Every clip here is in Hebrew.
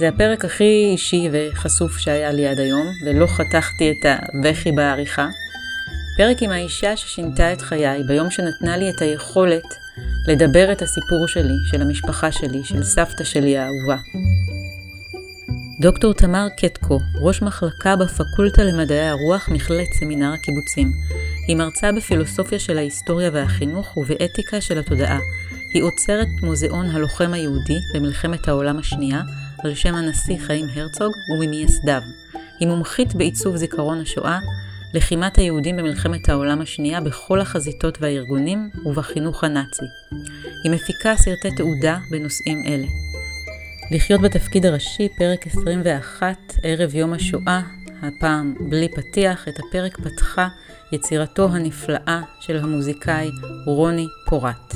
זה הפרק הכי אישי וחשוף שהיה לי עד היום, ולא חתכתי את הבכי בעריכה. פרק עם האישה ששינתה את חיי ביום שנתנה לי את היכולת לדבר את הסיפור שלי, של המשפחה שלי, של סבתא שלי האהובה. דוקטור תמר קטקו, ראש מחלקה בפקולטה למדעי הרוח, מכללת סמינר הקיבוצים. היא מרצה בפילוסופיה של ההיסטוריה והחינוך ובאתיקה של התודעה. היא עוצרת מוזיאון הלוחם היהודי במלחמת העולם השנייה, על שם הנשיא חיים הרצוג וממייסדיו. היא מומחית בעיצוב זיכרון השואה, לחימת היהודים במלחמת העולם השנייה בכל החזיתות והארגונים ובחינוך הנאצי. היא מפיקה סרטי תעודה בנושאים אלה. לחיות בתפקיד הראשי, פרק 21, ערב יום השואה, הפעם בלי פתיח, את הפרק פתחה יצירתו הנפלאה של המוזיקאי רוני פורט.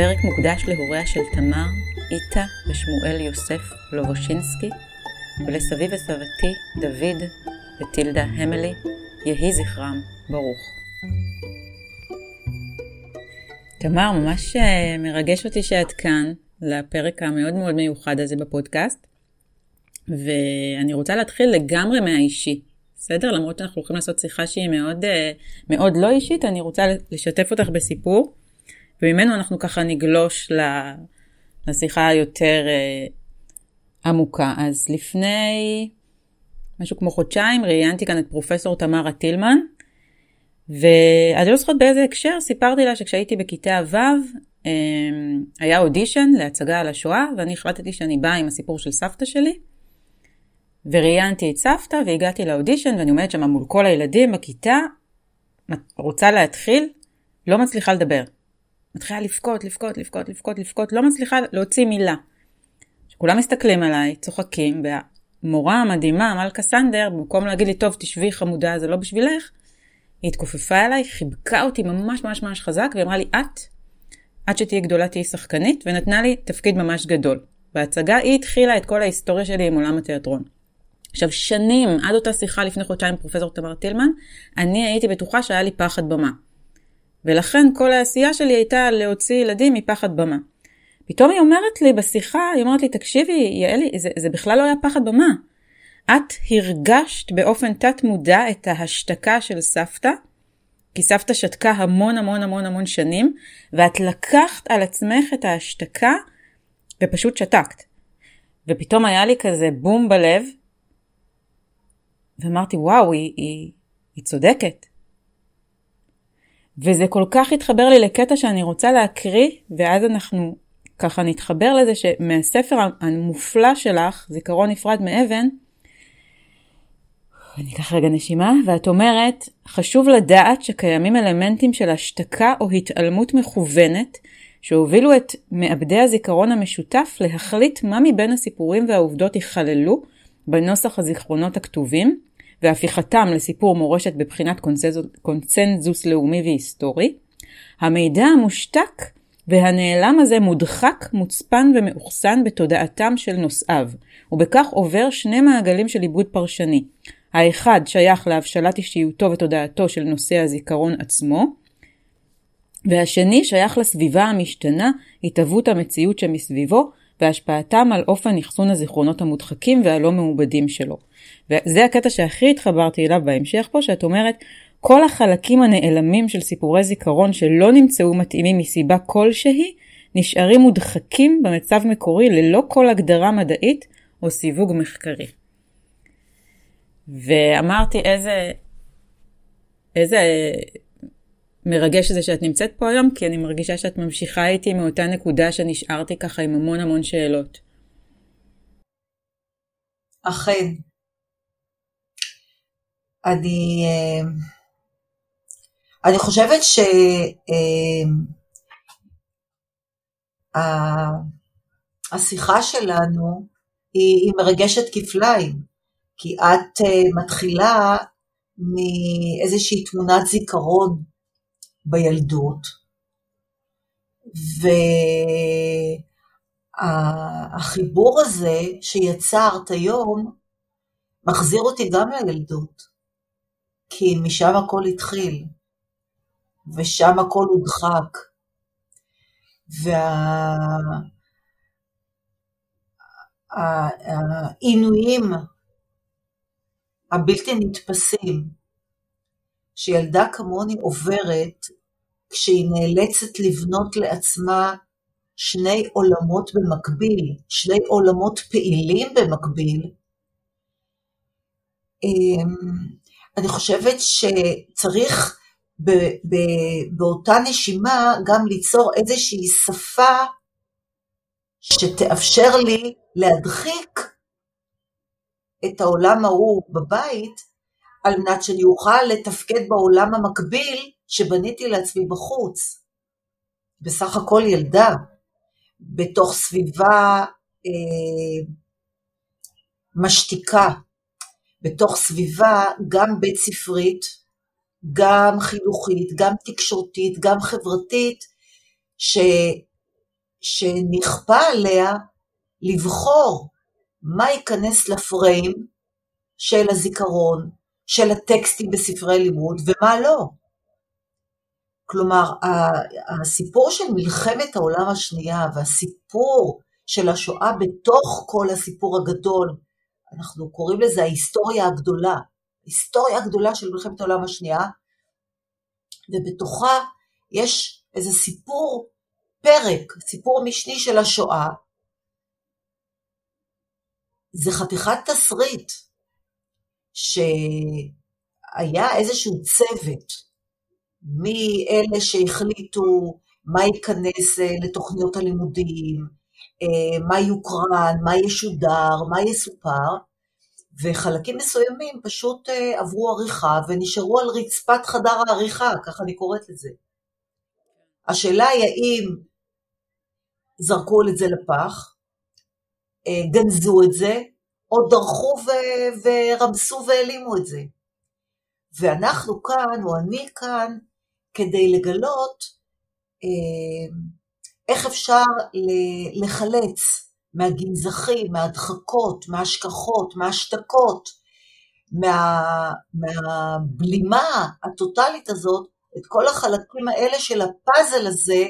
הפרק מוקדש להוריה של תמר, איתה ושמואל יוסף לובושינסקי, ולסבי וסבתי דוד וטילדה המלי, יהי זכרם ברוך. תמר, ממש אה, מרגש אותי שאת כאן לפרק המאוד מאוד מיוחד הזה בפודקאסט, ואני רוצה להתחיל לגמרי מהאישי, בסדר? למרות שאנחנו הולכים לעשות שיחה שהיא מאוד, אה, מאוד לא אישית, אני רוצה לשתף אותך בסיפור, וממנו אנחנו ככה נגלוש לשיחה היותר אה, עמוקה. אז לפני משהו כמו חודשיים ראיינתי כאן את פרופסור תמרה טילמן, ואני לא זוכרת באיזה הקשר, סיפרתי לה שכשהייתי בכיתה ו' אמ, היה אודישן להצגה על השואה, ואני החלטתי שאני באה עם הסיפור של סבתא שלי. וראיינתי את סבתא והגעתי לאודישן ואני עומדת שם מול כל הילדים בכיתה, רוצה להתחיל, לא מצליחה לדבר. מתחילה לבכות, לבכות, לבכות, לבכות, לבכות, לא מצליחה להוציא מילה. כולם מסתכלים עליי, צוחקים, והמורה המדהימה, מלכה סנדר, במקום להגיד לי, טוב, תשבי חמודה, זה לא בשבילך, היא התכופפה אליי, חיבקה אותי ממש ממש ממש חזק, והיא אמרה לי, את, עד שתהיי גדולה תהיי שחקנית, ונתנה לי תפקיד ממש גדול. בהצגה היא התחילה את כל ההיסטוריה שלי עם עולם התיאטרון. עכשיו, שנים, עד אותה שיחה לפני חודשיים עם פרופסור תמר טילמן, אני הייתי בטוחה שהיה לי פחד במה. ולכן כל העשייה שלי הייתה להוציא ילדים מפחד במה. פתאום היא אומרת לי בשיחה, היא אומרת לי, תקשיבי, יעלי, זה, זה בכלל לא היה פחד במה. את הרגשת באופן תת מודע את ההשתקה של סבתא, כי סבתא שתקה המון המון המון המון שנים, ואת לקחת על עצמך את ההשתקה ופשוט שתקת. ופתאום היה לי כזה בום בלב, ואמרתי, וואו, היא, היא, היא צודקת. וזה כל כך התחבר לי לקטע שאני רוצה להקריא, ואז אנחנו ככה נתחבר לזה שמהספר המופלא שלך, זיכרון נפרד מאבן, אני אקח רגע נשימה, ואת אומרת, חשוב לדעת שקיימים אלמנטים של השתקה או התעלמות מכוונת, שהובילו את מעבדי הזיכרון המשותף להחליט מה מבין הסיפורים והעובדות ייכללו בנוסח הזיכרונות הכתובים, והפיכתם לסיפור מורשת בבחינת קונצנזוס, קונצנזוס לאומי והיסטורי. המידע המושתק והנעלם הזה מודחק, מוצפן ומאוחסן בתודעתם של נושאיו, ובכך עובר שני מעגלים של עיבוד פרשני. האחד שייך להבשלת אישיותו ותודעתו של נושא הזיכרון עצמו, והשני שייך לסביבה המשתנה, התהוות המציאות שמסביבו, והשפעתם על אופן אחסון הזיכרונות המודחקים והלא מעובדים שלו. וזה הקטע שהכי התחברתי אליו בהמשך פה, שאת אומרת, כל החלקים הנעלמים של סיפורי זיכרון שלא נמצאו מתאימים מסיבה כלשהי, נשארים מודחקים במצב מקורי ללא כל הגדרה מדעית או סיווג מחקרי. ואמרתי איזה, איזה מרגש זה שאת נמצאת פה היום, כי אני מרגישה שאת ממשיכה איתי מאותה נקודה שנשארתי ככה עם המון המון שאלות. אכן. אני, אה, אני חושבת שהשיחה אה, שלנו היא, היא מרגשת כפליים. כי את uh, מתחילה מאיזושהי תמונת זיכרון בילדות, והחיבור הזה שיצרת היום מחזיר אותי גם לילדות, כי משם הכל התחיל, ושם הכל הודחק, וה... העינויים הבלתי נתפסים שילדה כמוני עוברת כשהיא נאלצת לבנות לעצמה שני עולמות במקביל, שני עולמות פעילים במקביל, אמ, אני חושבת שצריך באותה נשימה גם ליצור איזושהי שפה שתאפשר לי להדחיק את העולם ההוא בבית, על מנת שאני אוכל לתפקד בעולם המקביל שבניתי לעצמי בחוץ. בסך הכל ילדה, בתוך סביבה אה, משתיקה, בתוך סביבה גם בית ספרית, גם חינוכית, גם תקשורתית, גם חברתית, ש, שנכפה עליה לבחור מה ייכנס לפריים של הזיכרון, של הטקסטים בספרי לימוד ומה לא. כלומר, הסיפור של מלחמת העולם השנייה והסיפור של השואה בתוך כל הסיפור הגדול, אנחנו קוראים לזה ההיסטוריה הגדולה, ההיסטוריה הגדולה של מלחמת העולם השנייה, ובתוכה יש איזה סיפור, פרק, סיפור משני של השואה, זה חתיכת תסריט שהיה איזשהו צוות מאלה שהחליטו מה ייכנס אה, לתוכניות הלימודים, מה יוקרן, מה ישודר, מה יסופר, וחלקים מסוימים פשוט אה, עברו עריכה ונשארו על רצפת חדר העריכה, ככה אני קוראת לזה. השאלה היא האם זרקו את זה לפח, אה, גנזו את זה, או דרכו ו- ורמסו והעלימו את זה. ואנחנו כאן, או אני כאן, כדי לגלות אה, איך אפשר לחלץ מהגנזכים, מההדחקות, מההשכחות, מההשתקות, מה, מהבלימה הטוטלית הזאת, את כל החלקים האלה של הפאזל הזה,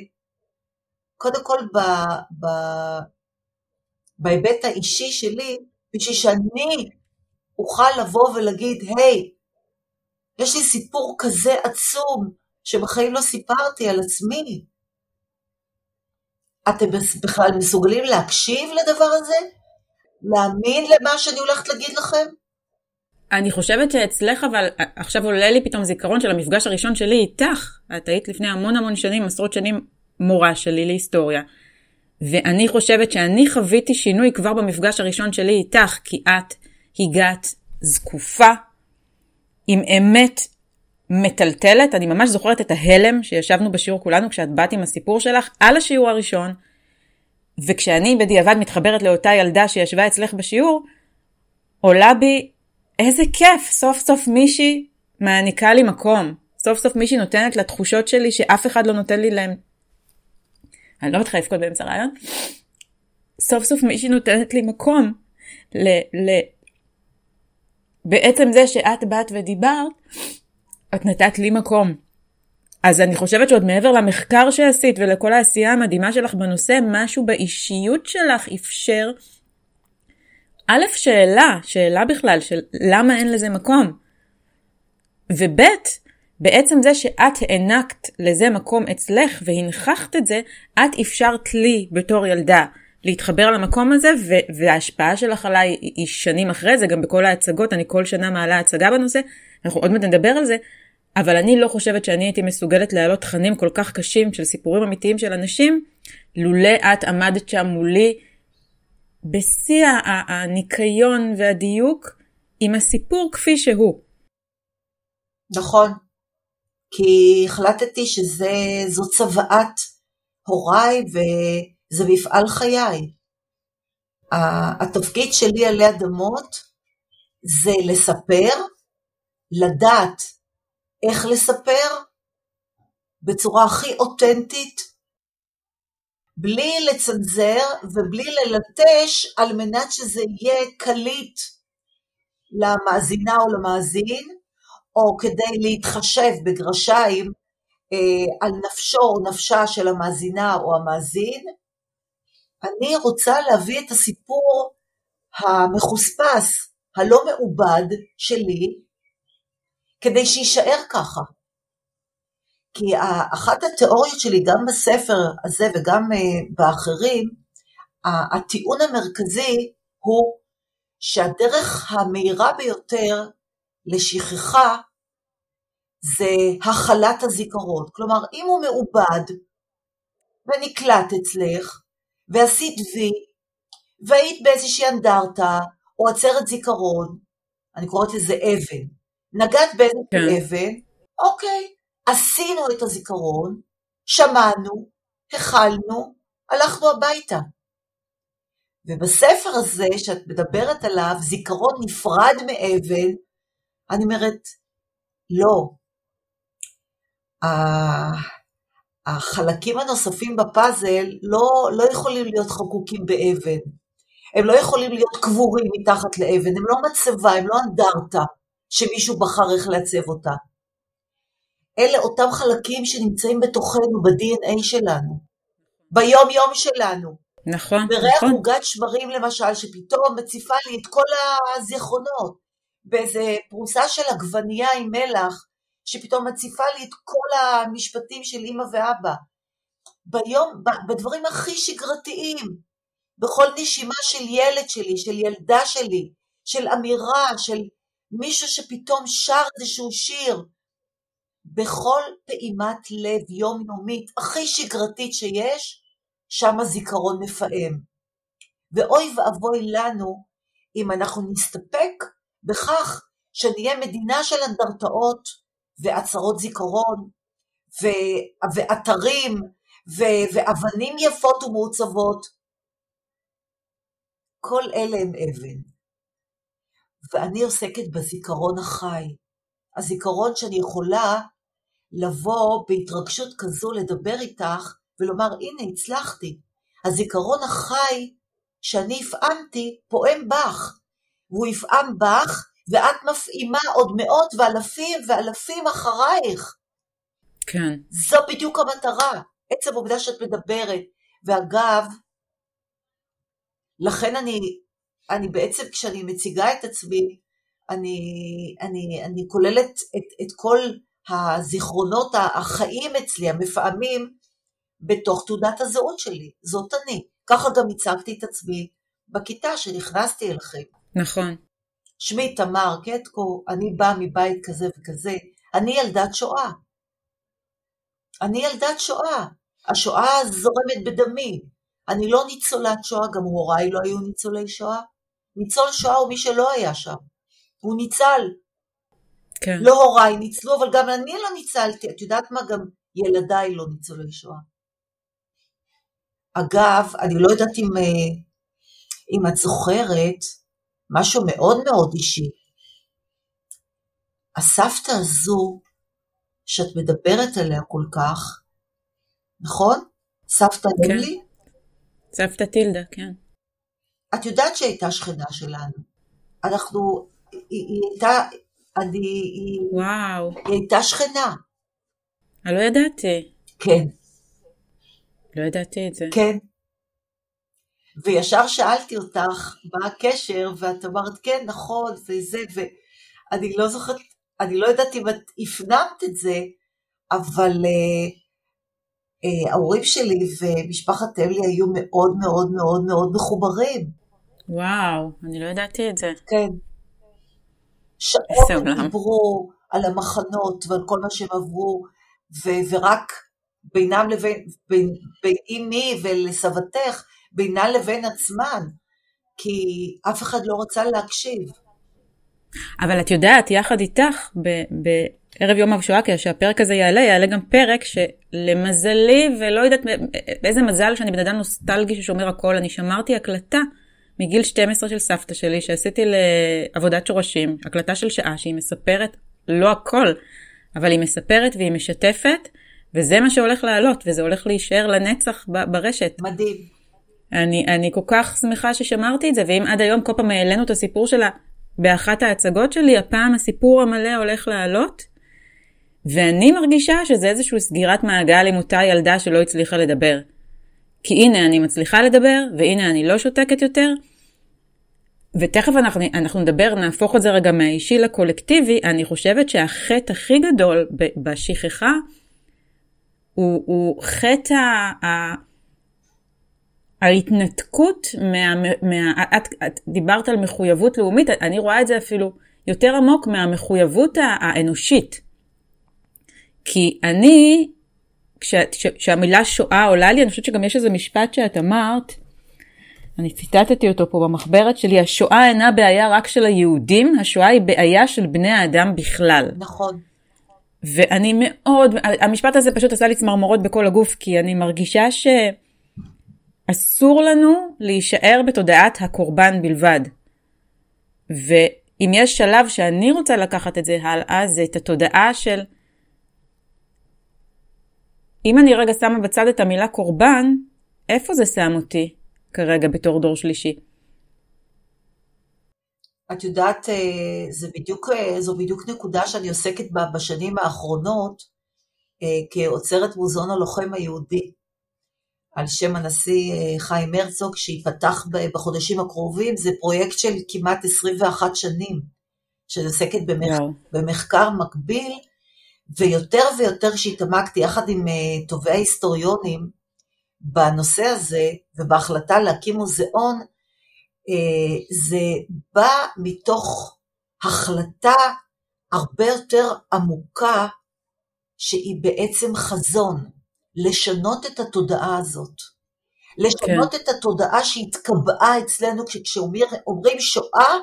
קודם כל ב, ב, בהיבט האישי שלי, בשביל שאני אוכל לבוא ולהגיד, היי, hey, יש לי סיפור כזה עצום שבחיים לא סיפרתי על עצמי. אתם בכלל מסוגלים להקשיב לדבר הזה? להאמין למה שאני הולכת להגיד לכם? אני חושבת שאצלך, אבל עכשיו עולה לי פתאום זיכרון של המפגש הראשון שלי איתך. את היית לפני המון המון שנים, עשרות שנים, מורה שלי להיסטוריה. ואני חושבת שאני חוויתי שינוי כבר במפגש הראשון שלי איתך, כי את הגעת זקופה, עם אמת מטלטלת. אני ממש זוכרת את ההלם שישבנו בשיעור כולנו כשאת באת עם הסיפור שלך על השיעור הראשון, וכשאני בדיעבד מתחברת לאותה ילדה שישבה אצלך בשיעור, עולה בי איזה כיף, סוף סוף מישהי מעניקה לי מקום. סוף סוף מישהי נותנת לתחושות שלי שאף אחד לא נותן לי להם אני לא מתחילה לבכות באמצע רעיון, סוף סוף מישהי נותנת לי מקום ל... ל... בעצם זה שאת באת ודיברת, את נתת לי מקום. אז אני חושבת שעוד מעבר למחקר שעשית ולכל העשייה המדהימה שלך בנושא, משהו באישיות שלך אפשר, א', שאלה, שאלה בכלל, של למה אין לזה מקום. וב', בעצם זה שאת הענקת לזה מקום אצלך והנכחת את זה, את אפשרת לי בתור ילדה להתחבר למקום הזה, ו- וההשפעה שלך עליי היא שנים אחרי זה, גם בכל ההצגות, אני כל שנה מעלה הצגה בנושא, אנחנו עוד מעט נדבר על זה, אבל אני לא חושבת שאני הייתי מסוגלת להעלות תכנים כל כך קשים של סיפורים אמיתיים של אנשים, לולא את עמדת שם מולי בשיא הניקיון והדיוק עם הסיפור כפי שהוא. נכון, כי החלטתי שזו צוואת הוריי וזה מפעל חיי. התפקיד שלי עלי אדמות זה לספר, לדעת איך לספר בצורה הכי אותנטית, בלי לצנזר ובלי ללטש על מנת שזה יהיה קליט למאזינה או למאזין, או כדי להתחשב בגרשיים אה, על נפשו או נפשה של המאזינה או המאזין, אני רוצה להביא את הסיפור המחוספס, הלא מעובד שלי, כדי שיישאר ככה. כי אחת התיאוריות שלי, גם בספר הזה וגם אה, באחרים, הטיעון המרכזי הוא שהדרך המהירה ביותר לשכחה זה הכלת הזיכרון. כלומר, אם הוא מעובד ונקלט אצלך, ועשית וי, והיית באיזושהי אנדרטה, או עצרת זיכרון, אני קוראת לזה אבן, נגעת באיזושהי כן. אבן, אוקיי, עשינו את הזיכרון, שמענו, הכלנו, הלכנו הביתה. ובספר הזה שאת מדברת עליו, זיכרון נפרד מאבן, אני אומרת, לא. החלקים הנוספים בפאזל לא, לא יכולים להיות חקוקים באבן. הם לא יכולים להיות קבורים מתחת לאבן, הם לא מצבה, הם לא אנדרטה שמישהו בחר איך לעצב אותה. אלה אותם חלקים שנמצאים בתוכנו, ב-DNA שלנו, ביום-יום שלנו. נכון, בריח נכון. עוגת שמרים למשל, שפתאום מציפה לי את כל הזיכרונות, באיזה פרוסה של עגבנייה עם מלח, שפתאום מציפה לי את כל המשפטים של אימא ואבא. ביום, בדברים הכי שגרתיים, בכל נשימה של ילד שלי, של ילדה שלי, של אמירה, של מישהו שפתאום שר איזשהו שיר, בכל פעימת לב יומיומית הכי שגרתית שיש, שם הזיכרון מפעם. ואוי ואבוי לנו אם אנחנו נסתפק בכך שנהיה מדינה של אנדרטאות ועצרות זיכרון ו- ואתרים ו- ואבנים יפות ומעוצבות. כל אלה הם אבן. ואני עוסקת בזיכרון החי. הזיכרון שאני יכולה לבוא בהתרגשות כזו לדבר איתך ולומר הנה הצלחתי. הזיכרון החי שאני הפעמתי פועם בך, והוא יפעם בך ואת מפעימה עוד מאות ואלפים ואלפים אחרייך. כן. זו בדיוק המטרה, עצם העובדה שאת מדברת. ואגב, לכן אני, אני בעצם כשאני מציגה את עצמי, אני, אני, אני כוללת את, את כל הזיכרונות החיים אצלי, המפעמים, בתוך תעודת הזהות שלי. זאת אני. ככה גם הצגתי את עצמי בכיתה שנכנסתי אליכם. נכון. שמי תמר קטקו, אני באה מבית כזה וכזה, אני ילדת שואה. אני ילדת שואה. השואה זורמת בדמי. אני לא ניצולת שואה, גם הוריי לא היו ניצולי שואה. ניצול שואה הוא מי שלא היה שם. הוא ניצל. כן. לא הוריי ניצלו, אבל גם אני לא ניצלתי. את יודעת מה? גם ילדיי לא ניצולי שואה. אגב, אני לא יודעת אם, אה, אם את זוכרת, משהו מאוד מאוד אישי. הסבתא הזו, שאת מדברת עליה כל כך, נכון? סבתא כן. נמלי? סבתא טילדה, כן. את יודעת שהיא הייתה שכנה שלנו. אנחנו, היא, היא הייתה, אני, היא, וואו. היא הייתה שכנה. אני לא ידעתי. כן. לא ידעתי את זה. כן. וישר שאלתי אותך מה הקשר, ואת אמרת כן, נכון, וזה, ואני לא זוכרת, אני לא יודעת אם את הפנמת את זה, אבל אה, אה, ההורים שלי ומשפחת אלי היו מאוד מאוד מאוד מאוד מחוברים. וואו, אני לא ידעתי את זה. כן. שעות הם דיברו על המחנות ועל כל מה שהם עברו, ו- ורק בינם לבין, בין, בין אימי ולסבתך, בינן לבין עצמן, כי אף אחד לא רצה להקשיב. אבל את יודעת, יחד איתך, בערב יום השואה, כשהפרק הזה יעלה, יעלה גם פרק שלמזלי, ולא יודעת באיזה מזל שאני בן אדם נוסטלגי ששומר הכל, אני שמרתי הקלטה מגיל 12 של סבתא שלי, שעשיתי לעבודת שורשים, הקלטה של שעה, שהיא מספרת, לא הכל, אבל היא מספרת והיא משתפת, וזה מה שהולך לעלות, וזה הולך להישאר לנצח ברשת. מדהים. אני, אני כל כך שמחה ששמרתי את זה, ואם עד היום כל פעם העלינו את הסיפור שלה באחת ההצגות שלי, הפעם הסיפור המלא הולך לעלות, ואני מרגישה שזה איזושהי סגירת מעגל עם אותה ילדה שלא הצליחה לדבר. כי הנה אני מצליחה לדבר, והנה אני לא שותקת יותר, ותכף אנחנו, אנחנו נדבר, נהפוך את זה רגע מהאישי לקולקטיבי, אני חושבת שהחטא הכי גדול בשכחה הוא, הוא חטא ה... ההתנתקות מה... מה את, את דיברת על מחויבות לאומית, אני רואה את זה אפילו יותר עמוק מהמחויבות האנושית. כי אני, כש, כשהמילה שואה עולה לי, אני חושבת שגם יש איזה משפט שאת אמרת, אני ציטטתי אותו פה במחברת שלי, השואה אינה בעיה רק של היהודים, השואה היא בעיה של בני האדם בכלל. נכון. ואני מאוד, המשפט הזה פשוט עשה לי צמרמורות בכל הגוף, כי אני מרגישה שאסור לנו להישאר בתודעת הקורבן בלבד. ואם יש שלב שאני רוצה לקחת את זה הלאה, זה את התודעה של, אם אני רגע שמה בצד את המילה קורבן, איפה זה שם אותי כרגע בתור דור שלישי? את יודעת, אה, זה בדיוק, אה, זו בדיוק נקודה שאני עוסקת בה בשנים האחרונות אה, כאוצרת מוזיאון הלוחם היהודי, על שם הנשיא חיים הרצוג, שייפתח בחודשים הקרובים, זה פרויקט של כמעט 21 שנים, שאני עוסקת במח... במחקר מקביל, ויותר ויותר שהתעמקתי יחד עם טובי ההיסטוריונים בנושא הזה, ובהחלטה להקים מוזיאון, אה, זה בא מתוך החלטה הרבה יותר עמוקה, שהיא בעצם חזון, לשנות את התודעה הזאת. לשנות כן. את התודעה שהתקבעה אצלנו כשאומרים שואה,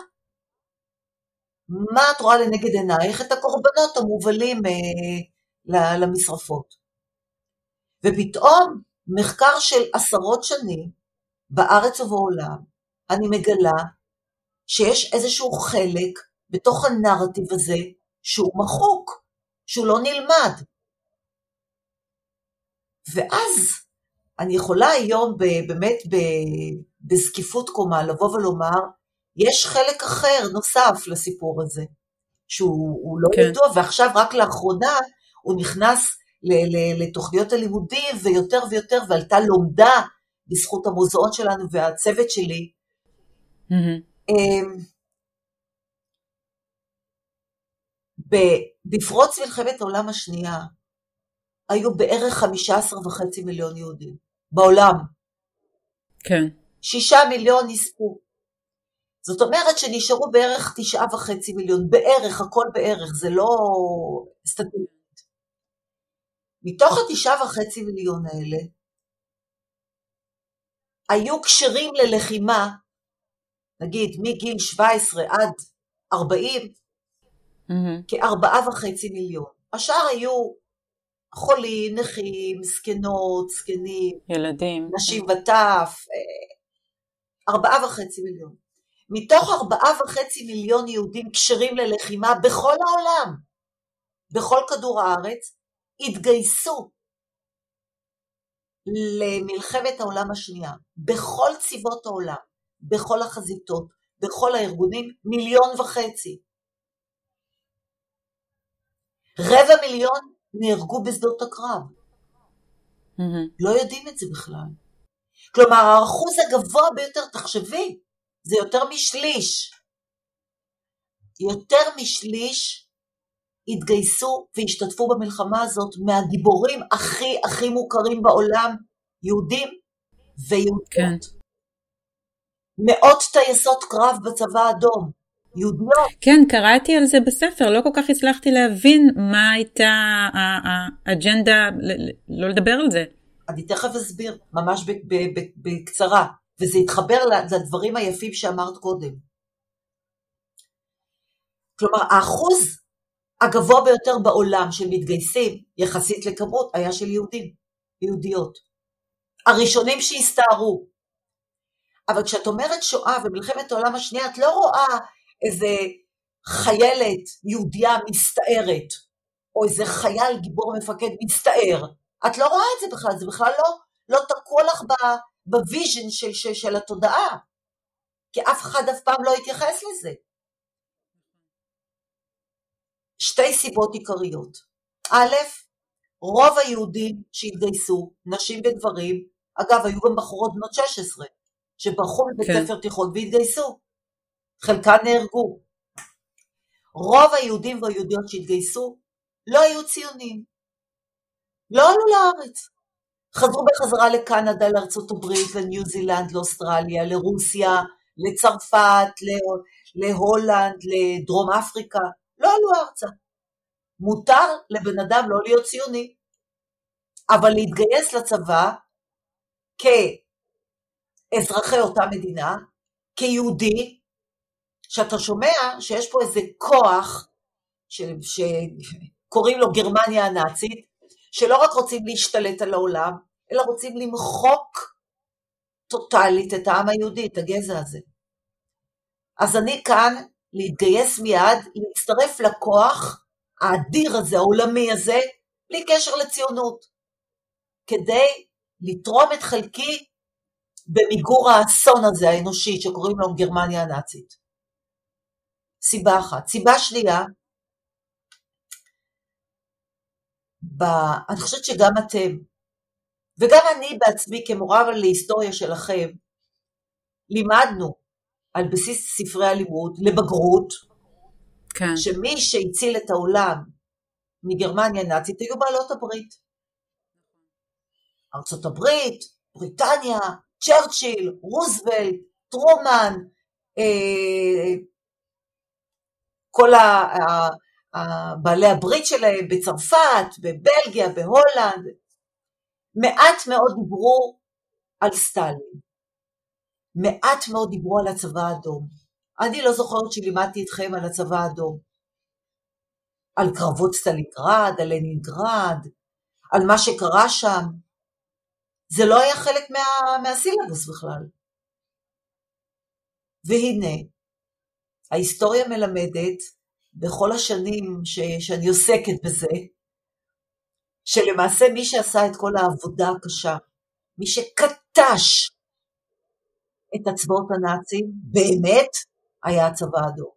מה את רואה לנגד עינייך? את הקורבנות המובלים אה, למשרפות. ופתאום מחקר של עשרות שנים בארץ ובעולם, אני מגלה שיש איזשהו חלק בתוך הנרטיב הזה שהוא מחוק, שהוא לא נלמד. ואז אני יכולה היום באמת בזקיפות קומה לבוא ולומר, יש חלק אחר נוסף לסיפור הזה, שהוא לא כן. ידוע, ועכשיו רק לאחרונה הוא נכנס לתוכניות הלימודים ויותר ויותר, ועלתה לומדה בזכות המוזיאון שלנו והצוות שלי, Mm-hmm. בפרוץ מלחמת העולם השנייה היו בערך 15 וחצי מיליון יהודים בעולם. כן. שישה מיליון נספו. זאת אומרת שנשארו בערך תשעה וחצי מיליון, בערך, הכל בערך, זה לא סטטיסטית. מתוך התשעה וחצי מיליון האלה, היו כשרים ללחימה נגיד מגיל 17 עד 40, mm-hmm. כארבעה וחצי מיליון. השאר היו חולים, נכים, זקנות, זקנים, ילדים, נשים וטף, אה, ארבעה וחצי מיליון. מתוך ארבעה וחצי מיליון יהודים כשרים ללחימה בכל העולם, בכל כדור הארץ, התגייסו למלחמת העולם השנייה, בכל צבאות העולם. בכל החזיתות, בכל הארגונים, מיליון וחצי. רבע מיליון נהרגו בשדות הקרב. Mm-hmm. לא יודעים את זה בכלל. כלומר, האחוז הגבוה ביותר, תחשבי, זה יותר משליש. יותר משליש התגייסו והשתתפו במלחמה הזאת מהגיבורים הכי הכי מוכרים בעולם, יהודים ויהודיות. כן. מאות טייסות קרב בצבא האדום, יהודיות. כן, קראתי על זה בספר, לא כל כך הצלחתי להבין מה הייתה האג'נדה לא לדבר על זה. אני תכף אסביר, ממש בקצרה, וזה יתחבר לדברים היפים שאמרת קודם. כלומר, האחוז הגבוה ביותר בעולם של מתגייסים, יחסית לכמות, היה של יהודים, יהודיות. הראשונים שהסתערו, אבל כשאת אומרת שואה ומלחמת העולם השנייה, את לא רואה איזה חיילת יהודייה מסתערת, או איזה חייל גיבור מפקד מסתער. את לא רואה את זה בכלל, זה בכלל לא, לא תקוע לך ב vision של, של, של התודעה, כי אף אחד אף פעם לא התייחס לזה. שתי סיבות עיקריות. א', רוב היהודים שהתגייסו, נשים וגברים, אגב, היו גם בחורות בנות 16, שברחו מבית כן. ספר תיכון והתגייסו. חלקן נהרגו. רוב היהודים והיהודיות שהתגייסו לא היו ציונים. לא עלו לארץ. חזרו בחזרה לקנדה, לארצות הברית, לניו זילנד, לאוסטרליה, לרוסיה, לצרפת, להולנד, לדרום אפריקה, לא עלו ארצה. מותר לבן אדם לא להיות ציוני, אבל להתגייס לצבא כאזרחי אותה מדינה, כיהודי, שאתה שומע שיש פה איזה כוח שקוראים לו גרמניה הנאצית, שלא רק רוצים להשתלט על העולם, אלא רוצים למחוק טוטאלית את העם היהודי, את הגזע הזה. אז אני כאן להתגייס מיד, להצטרף לכוח האדיר הזה, העולמי הזה, בלי קשר לציונות, כדי לתרום את חלקי במיגור האסון הזה האנושי שקוראים לו גרמניה הנאצית. סיבה אחת. סיבה שנייה, ב... אני חושבת שגם אתם, וגם אני בעצמי כמורה להיסטוריה שלכם, לימדנו על בסיס ספרי הלימוד לבגרות, כן. שמי שהציל את העולם מגרמניה הנאצית היו בעלות הברית. ארצות הברית, בריטניה, צ'רצ'יל, רוזוולט, טרומן, אה, כל בעלי הברית שלהם בצרפת, בבלגיה, בהולנד, מעט מאוד דיברו על סטלין. מעט מאוד דיברו על הצבא האדום. אני לא זוכרת שלימדתי אתכם על הצבא האדום. על קרבות סטלינגרד, על לנינגרד, על מה שקרה שם. זה לא היה חלק מה, מהסילבוס בכלל. והנה, ההיסטוריה מלמדת, בכל השנים ש, שאני עוסקת בזה, שלמעשה מי שעשה את כל העבודה הקשה, מי שקטש את הצבאות הנאצים, באמת היה הצבא האדום.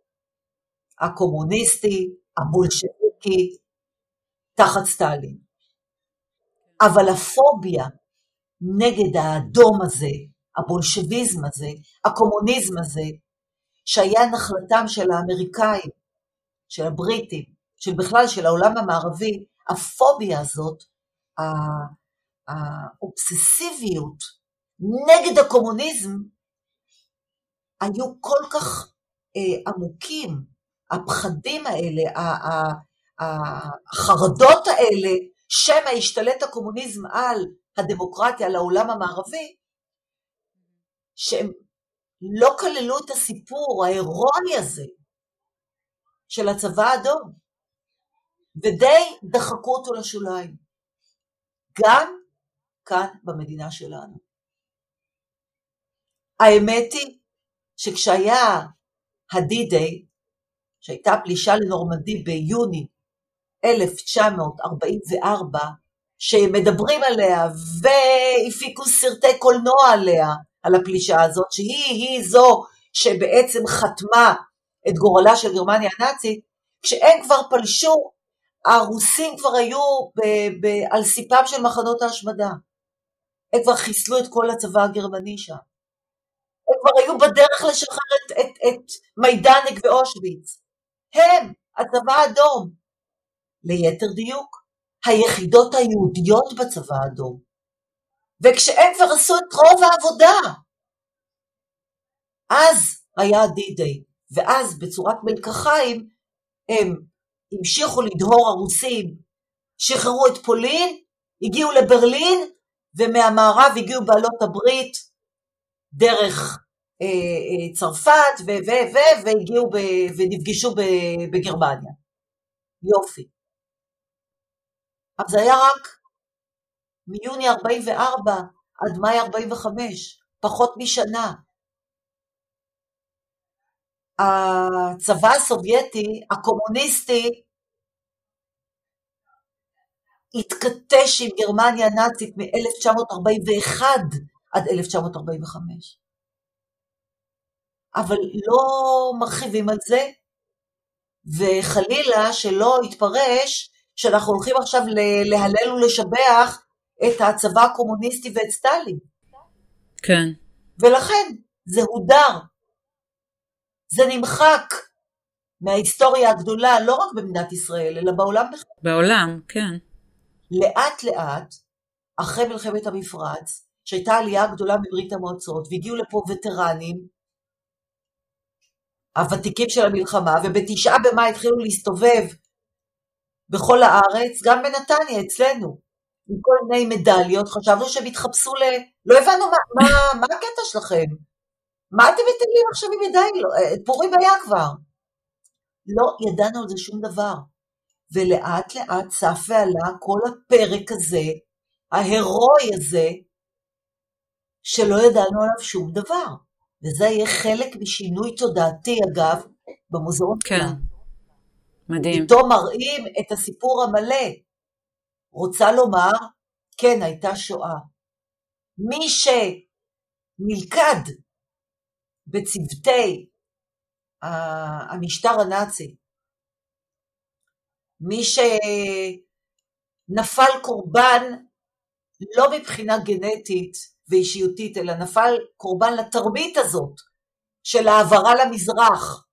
הקומוניסטי, הבולשביקי, תחת סטלין. אבל הפוביה נגד האדום הזה, הבולשביזם הזה, הקומוניזם הזה, שהיה נחלתם של האמריקאים, של הבריטים, של בכלל של העולם המערבי, הפוביה הזאת, האובססיביות נגד הקומוניזם, היו כל כך אה, עמוקים, הפחדים האלה, החרדות האלה, שמא השתלט הקומוניזם על הדמוקרטיה, על העולם המערבי, שהם לא כללו את הסיפור ההירואי הזה של הצבא האדום, ודי דחקו אותו לשוליים, גם כאן במדינה שלנו. האמת היא שכשהיה ה-D-Day, שהייתה פלישה לנורמנדי ביוני 1944, שמדברים עליה והפיקו סרטי קולנוע עליה, על הפלישה הזאת, שהיא זו שבעצם חתמה את גורלה של גרמניה הנאצית, כשהם כבר פלשו, הרוסים כבר היו ב- ב- על סיפם של מחנות ההשמדה. הם כבר חיסלו את כל הצבא הגרמני שם. הם כבר היו בדרך לשחרר את, את, את מיידנק ואושוויץ. הם, הצבא האדום. ליתר דיוק, היחידות היהודיות בצבא האדום. וכשהם כבר עשו את רוב העבודה, אז היה ה-D-Day, ואז בצורת מלקחיים הם המשיכו לדהור הרוסים, שחררו את פולין, הגיעו לברלין, ומהמערב הגיעו בעלות הברית דרך אה, אה, צרפת ו... ו... ו... והגיעו ב... ונפגשו ב... בגרמניה. יופי. אבל זה היה רק מיוני 44 עד מאי 45, פחות משנה. הצבא הסובייטי, הקומוניסטי, התכתש עם גרמניה הנאצית מ-1941 עד 1945. אבל לא מרחיבים על זה, וחלילה שלא יתפרש שאנחנו הולכים עכשיו להלל ולשבח את הצבא הקומוניסטי ואת סטלין. כן. ולכן זה הודר. זה נמחק מההיסטוריה הגדולה, לא רק במדינת ישראל, אלא בעולם בכלל. בעולם, כן. לאט לאט, אחרי מלחמת המפרץ, שהייתה עלייה גדולה מברית המועצות, והגיעו לפה וטרנים, הוותיקים של המלחמה, ובתשעה במאי התחילו להסתובב בכל הארץ, גם בנתניה, אצלנו, עם כל מיני מדליות, חשבנו שהם התחפשו ל... לא הבנו מה, מה, מה הקטע שלכם. מה אתם מטיילים עכשיו עם ידיים? לא, אה, פורים היה כבר. לא ידענו על זה שום דבר. ולאט לאט צף ועלה כל הפרק הזה, ההירואי הזה, שלא ידענו עליו שום דבר. וזה יהיה חלק משינוי תודעתי, אגב, במוזיאון כן. מדהים. פתאום מראים את הסיפור המלא. רוצה לומר, כן, הייתה שואה. מי שנלכד בצוותי המשטר הנאצי, מי שנפל קורבן לא מבחינה גנטית ואישיותית, אלא נפל קורבן לתרמית הזאת של העברה למזרח,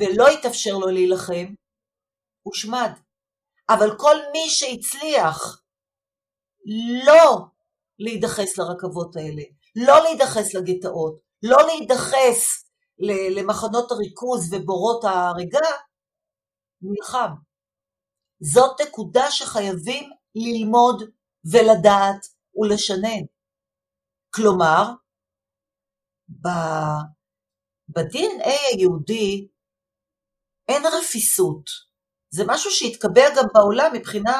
ולא התאפשר לו להילחם, הושמד. אבל כל מי שהצליח לא להידחס לרכבות האלה, לא להידחס לגטאות, לא להידחס למחנות הריכוז ובורות ההריגה, נלחם. זאת נקודה שחייבים ללמוד ולדעת ולשנן. כלומר, ב-DNA היהודי אין רפיסות. זה משהו שהתקבע גם בעולם מבחינה,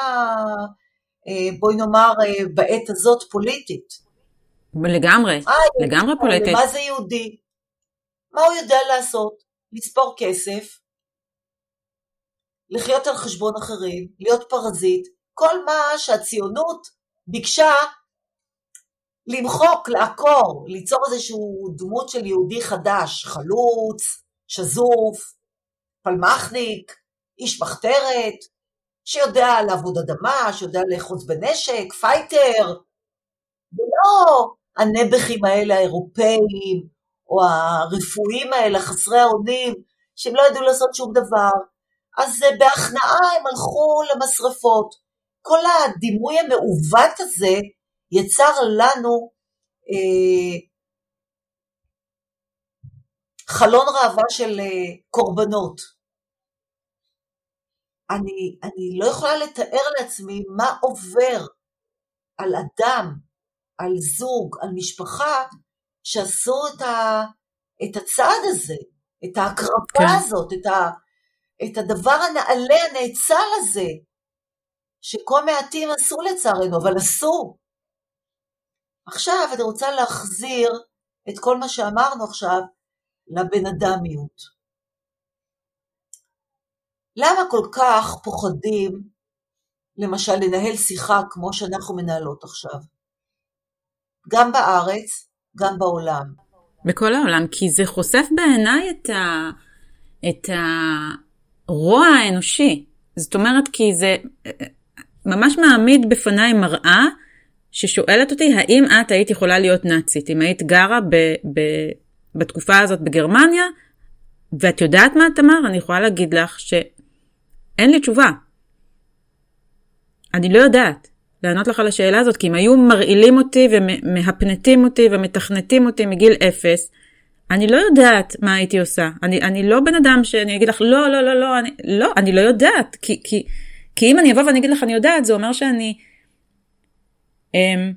אה, בואי נאמר, אה, בעת הזאת פוליטית. לגמרי, אה, לגמרי פוליטית. מה זה יהודי? מה הוא יודע לעשות? לספור כסף, לחיות על חשבון אחרים, להיות פרזיט, כל מה שהציונות ביקשה למחוק, לעקור, ליצור איזושהי דמות של יהודי חדש, חלוץ, שזוף, פלמחניק, איש מחתרת, שיודע לעבוד אדמה, שיודע לאחוז בנשק, fighter, ולא הנעבכים האלה האירופאים, או הרפואיים האלה, חסרי האונים, שהם לא ידעו לעשות שום דבר. אז בהכנעה הם הלכו למשרפות. כל הדימוי המעוות הזה יצר לנו אה, חלון ראווה של אה, קורבנות. אני, אני לא יכולה לתאר לעצמי מה עובר על אדם, על זוג, על משפחה, שעשו את, ה, את הצעד הזה, את ההקרבה כן. הזאת, את, ה, את הדבר הנעלה, הנאצל הזה, שכה מעטים עשו לצערנו, אבל עשו. עכשיו אני רוצה להחזיר את כל מה שאמרנו עכשיו לבן אדמיות. למה כל כך פוחדים, למשל, לנהל שיחה כמו שאנחנו מנהלות עכשיו? גם בארץ, גם בעולם. בכל העולם, כי זה חושף בעיניי את, ה... את הרוע האנושי. זאת אומרת, כי זה ממש מעמיד בפניי מראה ששואלת אותי, האם את היית יכולה להיות נאצית? אם היית גרה ב... ב... בתקופה הזאת בגרמניה, ואת יודעת מה, תמר? אני יכולה להגיד לך שאין לי תשובה. אני לא יודעת לענות לך על השאלה הזאת, כי אם היו מרעילים אותי ומהפנטים אותי ומתכנתים אותי מגיל אפס, אני לא יודעת מה הייתי עושה. אני, אני לא בן אדם שאני אגיד לך, לא, לא, לא, לא, אני לא, אני לא יודעת. כי, כי, כי אם אני אבוא ואני אגיד לך, אני יודעת, זה אומר שאני אמ,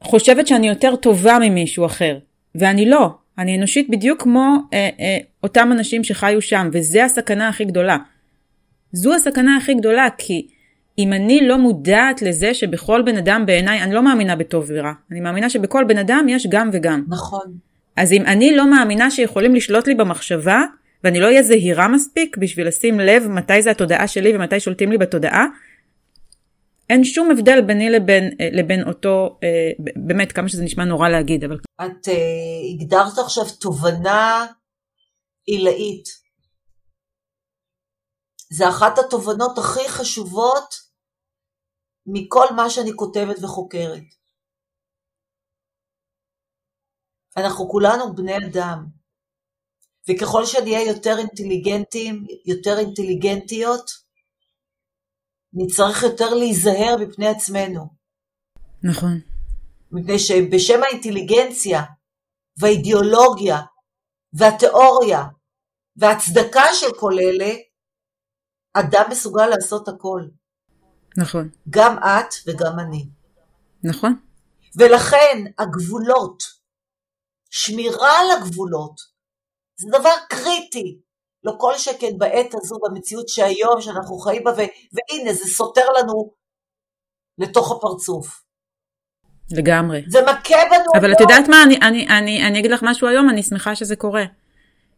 חושבת שאני יותר טובה ממישהו אחר. ואני לא. אני אנושית בדיוק כמו אה, אה, אותם אנשים שחיו שם, וזה הסכנה הכי גדולה. זו הסכנה הכי גדולה, כי אם אני לא מודעת לזה שבכל בן אדם בעיניי, אני לא מאמינה בטוב ורע, אני מאמינה שבכל בן אדם יש גם וגם. נכון. אז אם אני לא מאמינה שיכולים לשלוט לי במחשבה, ואני לא אהיה זהירה מספיק בשביל לשים לב מתי זה התודעה שלי ומתי שולטים לי בתודעה, אין שום הבדל ביני לבין, אה, לבין אותו, אה, באמת, כמה שזה נשמע נורא להגיד, אבל... את uh, הגדרת עכשיו תובנה עילאית. זה אחת התובנות הכי חשובות מכל מה שאני כותבת וחוקרת. אנחנו כולנו בני אדם, וככל שנהיה יותר אינטליגנטים, יותר אינטליגנטיות, נצטרך יותר להיזהר מפני עצמנו. נכון. מפני שבשם האינטליגנציה והאידיאולוגיה והתיאוריה והצדקה של כל אלה, אדם מסוגל לעשות הכל. נכון. גם את וגם אני. נכון. ולכן הגבולות, שמירה על הגבולות, זה דבר קריטי. לא כל שכן בעת הזו, במציאות שהיום, שאנחנו חיים בה, והנה, זה סותר לנו לתוך הפרצוף. לגמרי. זה מכה בנו. אבל את יודעת מה, אני, אני, אני, אני אגיד לך משהו היום, אני שמחה שזה קורה.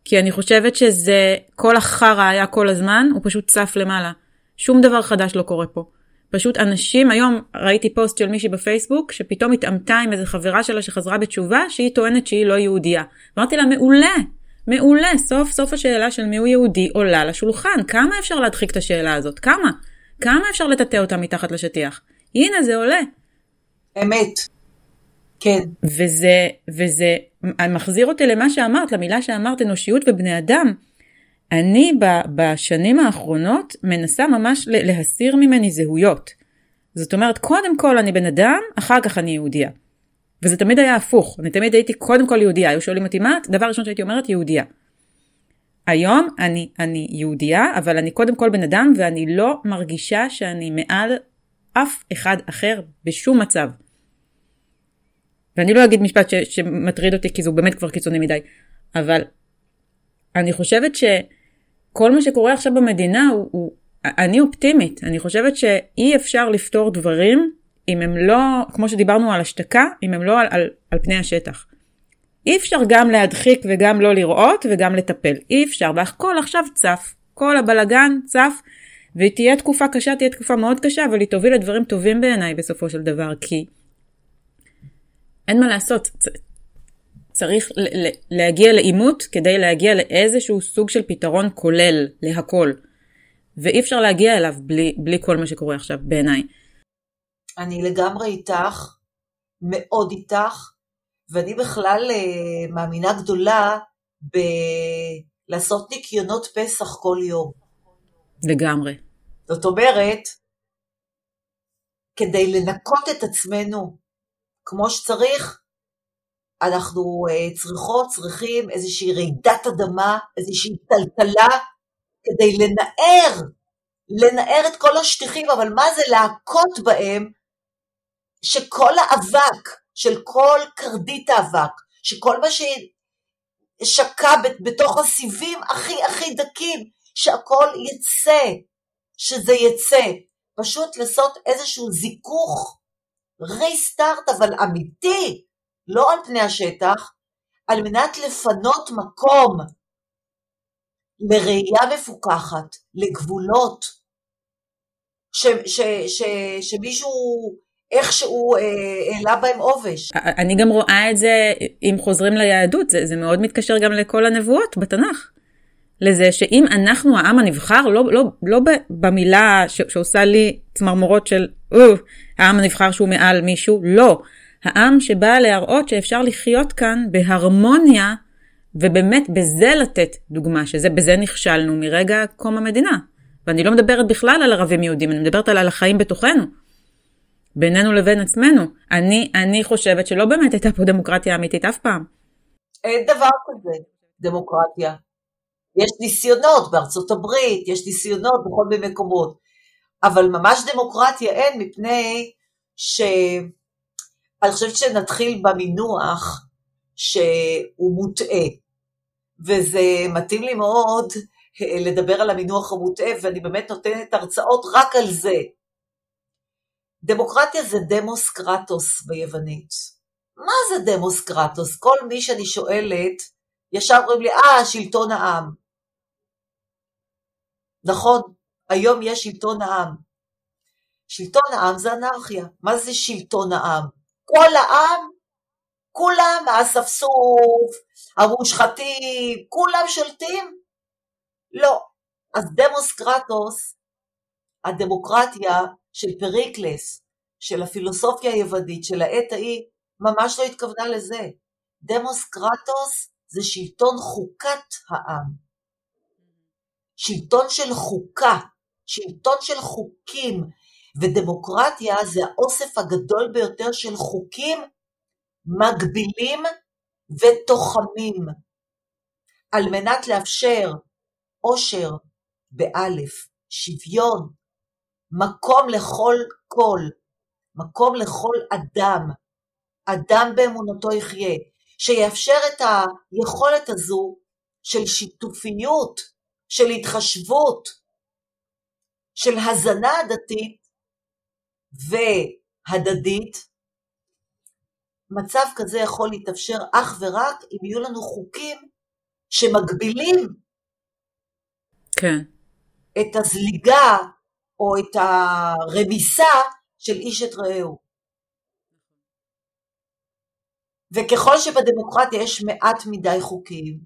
כי אני חושבת שזה, כל החרא היה כל הזמן, הוא פשוט צף למעלה. שום דבר חדש לא קורה פה. פשוט אנשים, היום ראיתי פוסט של מישהי בפייסבוק, שפתאום התעמתה עם איזה חברה שלה שחזרה בתשובה, שהיא טוענת שהיא לא יהודייה. אמרתי לה, מעולה, מעולה, סוף סוף השאלה של מיהו יהודי עולה לשולחן. כמה אפשר להדחיק את השאלה הזאת? כמה? כמה אפשר לטאטא אותה מתחת לשטיח? הנה, זה עולה. אמת. כן. וזה, וזה מחזיר אותי למה שאמרת, למילה שאמרת, אנושיות ובני אדם. אני בשנים האחרונות מנסה ממש להסיר ממני זהויות. זאת אומרת, קודם כל אני בן אדם, אחר כך אני יהודייה. וזה תמיד היה הפוך, אני תמיד הייתי קודם כל יהודייה, היו שואלים אותי מה, דבר ראשון שהייתי אומרת יהודייה. היום אני, אני יהודייה, אבל אני קודם כל בן אדם ואני לא מרגישה שאני מעל אף אחד אחר בשום מצב. ואני לא אגיד משפט ש, שמטריד אותי כי זה באמת כבר קיצוני מדי, אבל אני חושבת שכל מה שקורה עכשיו במדינה הוא, הוא אני אופטימית, אני חושבת שאי אפשר לפתור דברים אם הם לא, כמו שדיברנו על השתקה, אם הם לא על, על, על פני השטח. אי אפשר גם להדחיק וגם לא לראות וגם לטפל, אי אפשר, והכל עכשיו צף, כל הבלגן צף, ותהיה תקופה קשה, תהיה תקופה מאוד קשה, אבל היא תוביל לדברים טובים בעיניי בסופו של דבר, כי אין מה לעשות, צריך להגיע לעימות כדי להגיע לאיזשהו סוג של פתרון כולל להכל. ואי אפשר להגיע אליו בלי, בלי כל מה שקורה עכשיו בעיניי. אני לגמרי איתך, מאוד איתך, ואני בכלל uh, מאמינה גדולה בלעשות ניקיונות פסח כל יום. לגמרי. זאת אומרת, כדי לנקות את עצמנו כמו שצריך, אנחנו uh, צריכות, צריכים איזושהי רעידת אדמה, איזושהי טלטלה, כדי לנער, לנער את כל השטיחים, אבל מה זה להכות בהם, שכל האבק, של כל קרדית האבק, שכל מה ששקע בתוך הסיבים הכי הכי דקים, שהכל יצא, שזה יצא. פשוט לעשות איזשהו זיכוך, ריסטארט, אבל אמיתי, לא על פני השטח, על מנת לפנות מקום לראייה מפוקחת, לגבולות, ש, ש, ש, שמישהו איכשהו אה, העלה בהם עובש. אני גם רואה את זה, אם חוזרים ליהדות, זה, זה מאוד מתקשר גם לכל הנבואות בתנ"ך. לזה שאם אנחנו העם הנבחר, לא, לא, לא במילה ש, שעושה לי צמרמורות של העם הנבחר שהוא מעל מישהו, לא. העם שבא להראות שאפשר לחיות כאן בהרמוניה, ובאמת בזה לתת דוגמה, שזה בזה נכשלנו מרגע קום המדינה. ואני לא מדברת בכלל על ערבים יהודים, אני מדברת על החיים בתוכנו. בינינו לבין עצמנו. אני, אני חושבת שלא באמת הייתה פה דמוקרטיה אמיתית אף פעם. אין דבר כזה, דמוקרטיה. יש ניסיונות בארצות הברית, יש ניסיונות בכל מיני מקומות, אבל ממש דמוקרטיה אין, מפני ש... אני חושבת שנתחיל במינוח שהוא מוטעה, וזה מתאים לי מאוד אה, לדבר על המינוח המוטעה, ואני באמת נותנת הרצאות רק על זה. דמוקרטיה זה דמוס קרטוס ביוונית. מה זה דמוס קרטוס? כל מי שאני שואלת, ישר אומרים לי, אה, שלטון העם. נכון, היום יש שלטון העם. שלטון העם זה אנרכיה. מה זה שלטון העם? כל העם, כולם, האספסוף, המושחתים, כולם שולטים? לא. אז דמוס קרטוס, הדמוקרטיה של פריקלס, של הפילוסופיה היוונית, של העת ההיא, ממש לא התכוונה לזה. דמוס קרטוס זה שלטון חוקת העם. שלטון של חוקה, שלטון של חוקים, ודמוקרטיה זה האוסף הגדול ביותר של חוקים מגבילים ותוחמים, על מנת לאפשר עושר באלף, שוויון, מקום לכל קול, מקום לכל אדם, אדם באמונתו יחיה, שיאפשר את היכולת הזו של שיתופיות, של התחשבות, של הזנה הדתית והדדית, מצב כזה יכול להתאפשר אך ורק אם יהיו לנו חוקים שמגבילים כן. את הזליגה או את הרמיסה של איש את רעהו. וככל שבדמוקרטיה יש מעט מדי חוקים,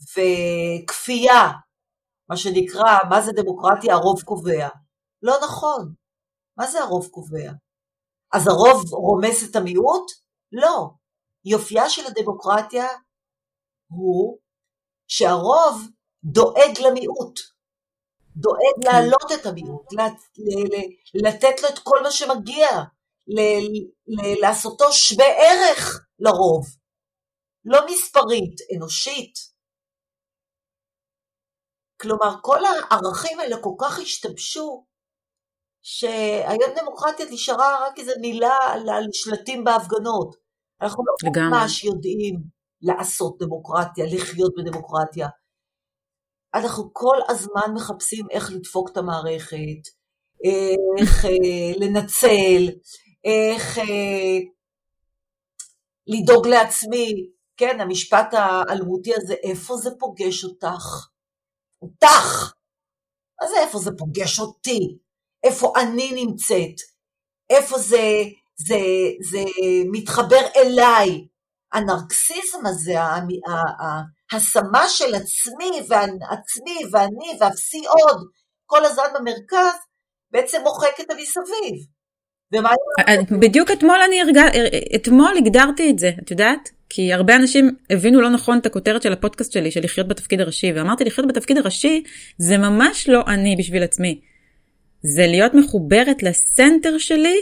וכפייה, מה שנקרא, מה זה דמוקרטיה? הרוב קובע. לא נכון. מה זה הרוב קובע? אז הרוב רומס את המיעוט? לא. יופייה של הדמוקרטיה הוא שהרוב דואג למיעוט, דואג כן. להעלות את המיעוט, לתת לו את כל מה שמגיע, לעשותו שווה ערך לרוב, לא מספרית, אנושית. כלומר, כל הערכים האלה כל כך השתבשו, שהיום דמוקרטיה נשארה רק איזו מילה על שלטים בהפגנות. אנחנו לא ממש יודעים לעשות דמוקרטיה, לחיות בדמוקרטיה. אנחנו כל הזמן מחפשים איך לדפוק את המערכת, איך אה, לנצל, איך אה, לדאוג לעצמי, כן, המשפט האלמותי הזה, איפה זה פוגש אותך? אותך! מה זה איפה זה פוגש אותי? איפה אני נמצאת? איפה זה, זה, זה מתחבר אליי? הנרקסיזם הזה, ההשמה של עצמי ועצמי ואני ואפסי עוד כל הזמן במרכז, בעצם מוחק את המסביב. ומה... בדיוק אתמול אני הרגע... אתמול הגדרתי את זה, את יודעת? כי הרבה אנשים הבינו לא נכון את הכותרת של הפודקאסט שלי, של לחיות בתפקיד הראשי, ואמרתי לחיות בתפקיד הראשי זה ממש לא אני בשביל עצמי. זה להיות מחוברת לסנטר שלי,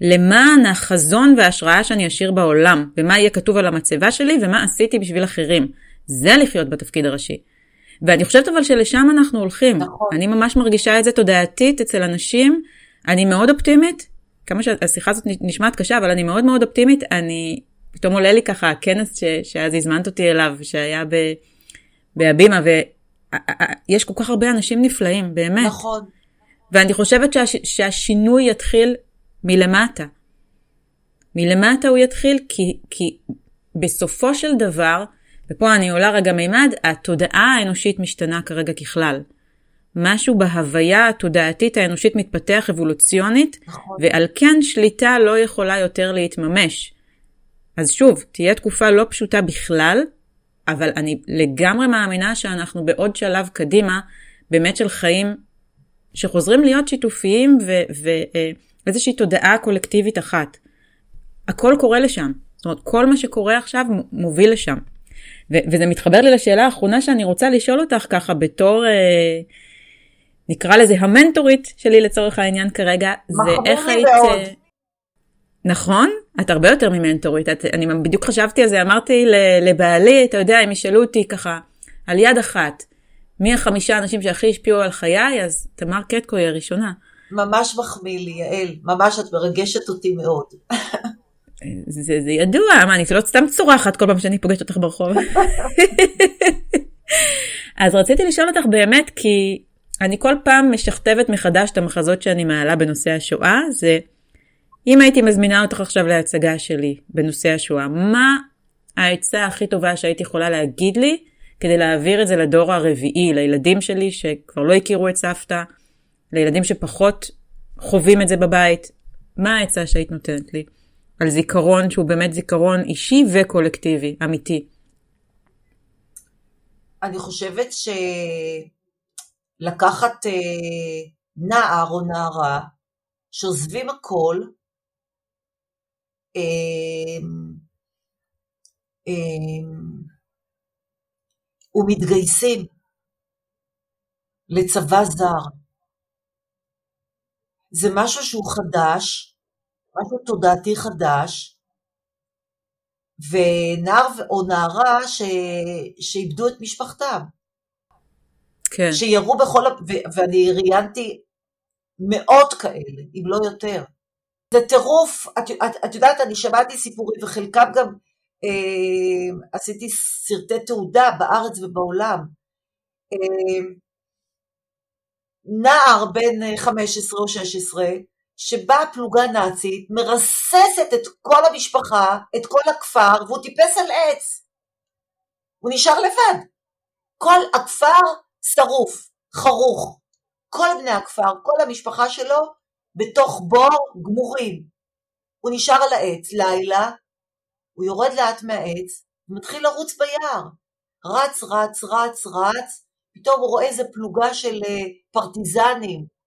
למען החזון וההשראה שאני אשאיר בעולם, ומה יהיה כתוב על המצבה שלי, ומה עשיתי בשביל אחרים. זה לחיות בתפקיד הראשי. ואני חושבת אבל שלשם אנחנו הולכים. נכון. אני ממש מרגישה את זה תודעתית אצל אנשים. אני מאוד אופטימית, כמה שהשיחה הזאת נשמעת קשה, אבל אני מאוד מאוד אופטימית. אני, פתאום עולה לי ככה הכנס ש, שאז הזמנת אותי אליו, שהיה ב, בהבימה, ויש כל כך הרבה אנשים נפלאים, באמת. נכון. ואני חושבת שהש, שהשינוי יתחיל מלמטה. מלמטה הוא יתחיל כי, כי בסופו של דבר, ופה אני עולה רגע מימד, התודעה האנושית משתנה כרגע ככלל. משהו בהוויה התודעתית האנושית מתפתח אבולוציונית, נכון. ועל כן שליטה לא יכולה יותר להתממש. אז שוב, תהיה תקופה לא פשוטה בכלל, אבל אני לגמרי מאמינה שאנחנו בעוד שלב קדימה, באמת של חיים שחוזרים להיות שיתופיים ואיזושהי תודעה קולקטיבית אחת. הכל קורה לשם. זאת אומרת, כל מה שקורה עכשיו מוביל לשם. ו- וזה מתחבר לי לשאלה האחרונה שאני רוצה לשאול אותך ככה בתור, אה, נקרא לזה המנטורית שלי לצורך העניין כרגע, זה איך היית... מאוד. נכון? את הרבה יותר ממנטורית. את, אני בדיוק חשבתי על זה, אמרתי לבעלי, אתה יודע, הם ישאלו אותי ככה, על יד אחת, מי החמישה אנשים שהכי השפיעו על חיי, אז תמר קטקו היא הראשונה. ממש מחמיא לי, יעל, ממש את מרגשת אותי מאוד. זה, זה ידוע, מה, אני לא סתם צורחת כל פעם שאני פוגשת אותך ברחוב. אז רציתי לשאול אותך באמת, כי אני כל פעם משכתבת מחדש את המחזות שאני מעלה בנושא השואה, זה אם הייתי מזמינה אותך עכשיו להצגה שלי בנושא השואה, מה העצה הכי טובה שהיית יכולה להגיד לי כדי להעביר את זה לדור הרביעי, לילדים שלי שכבר לא הכירו את סבתא, לילדים שפחות חווים את זה בבית, מה העצה שהיית נותנת לי? על זיכרון שהוא באמת זיכרון אישי וקולקטיבי, אמיתי. אני חושבת שלקחת אה, נער או נערה שעוזבים הכל, אה, ומתגייסים לצבא זר. זה משהו שהוא חדש, משהו תודעתי חדש, ונער או נערה ש... שאיבדו את משפחתם. כן. שירו בכל, ו... ואני ראיינתי מאות כאלה, אם לא יותר. זה טירוף, את, את, את יודעת, אני שמעתי סיפורים, וחלקם גם אה, עשיתי סרטי תעודה בארץ ובעולם. אה, נער בן 15 או 16, שבאה פלוגה נאצית, מרססת את כל המשפחה, את כל הכפר, והוא טיפס על עץ. הוא נשאר לבד. כל הכפר שרוף, חרוך. כל בני הכפר, כל המשפחה שלו, בתוך בור גמורים. הוא נשאר על העץ, לילה, הוא יורד לאט מהעץ, ומתחיל לרוץ ביער. רץ, רץ, רץ, רץ, פתאום הוא רואה איזה פלוגה של אה, פרטיזנים.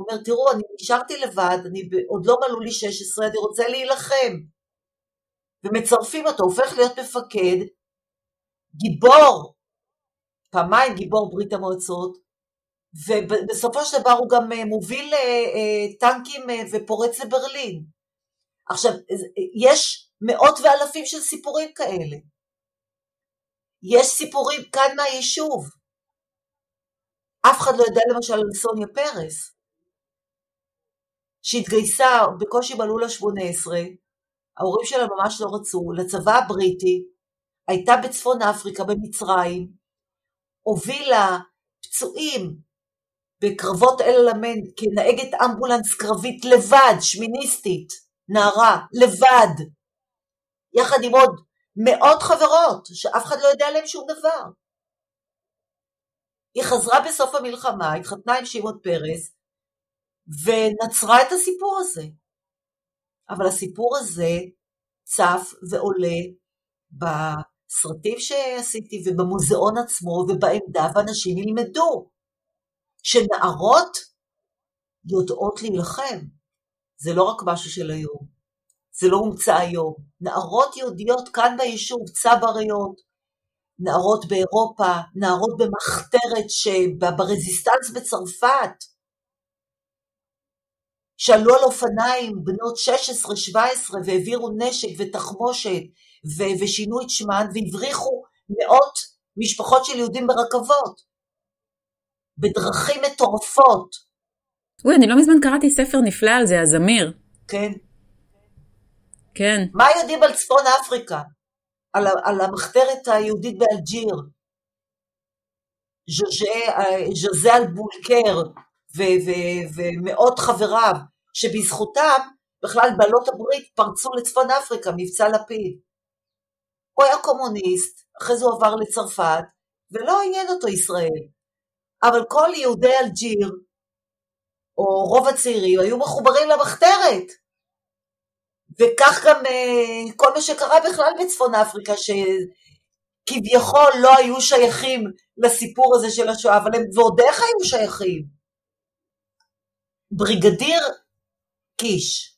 אומר, תראו, אני נשארתי לבד, אני עוד לא מלאו לי 16, אני רוצה להילחם. ומצרפים אותו, הופך להיות מפקד, גיבור, פעמיים גיבור ברית המועצות, ובסופו של דבר הוא גם אה, מוביל אה, טנקים ופורץ לברלין. עכשיו, יש מאות ואלפים של סיפורים כאלה. יש סיפורים כאן מהיישוב. אף אחד לא יודע למשל על סוניה פרס, שהתגייסה, בקושי מלאו לה 18, ההורים שלה ממש לא רצו, לצבא הבריטי, הייתה בצפון אפריקה, במצרים, הובילה פצועים בקרבות אל אלמנ כנהגת אמבולנס קרבית לבד, שמיניסטית, נערה, לבד, יחד עם עוד מאות חברות, שאף אחד לא יודע עליהם שום דבר. היא חזרה בסוף המלחמה, התחתנה עם שמעון פרס, ונצרה את הסיפור הזה. אבל הסיפור הזה צף ועולה בסרטים שעשיתי ובמוזיאון עצמו ובעמדה, ואנשים ילמדו שנערות יודעות להילחם. זה לא רק משהו של היום, זה לא הומצא היום. נערות יהודיות כאן ביישוב, צבריות, נערות באירופה, נערות במחתרת ברזיסטנס בצרפת, שעלו על אופניים בנות 16-17 והעבירו נשק ותחמושת ו- ושינו את שמן והבריחו מאות משפחות של יהודים ברכבות, בדרכים מטורפות. אוי, אני לא מזמן קראתי ספר נפלא על זה, הזמיר. כן. כן. מה יודעים על צפון אפריקה? על, על המחתרת היהודית באלג'יר, ז'וזה אלבולקר ומאות חבריו, שבזכותם בכלל בעלות הברית פרצו לצפון אפריקה, מבצע לפיד. הוא היה קומוניסט, אחרי זה הוא עבר לצרפת, ולא עניין אותו ישראל. אבל כל יהודי אלג'יר, או רוב הצעירים, היו מחוברים למחתרת. וכך גם אה, כל מה שקרה בכלל בצפון אפריקה, שכביכול לא היו שייכים לסיפור הזה של השואה, אבל הם ועוד איך היו שייכים. בריגדיר קיש,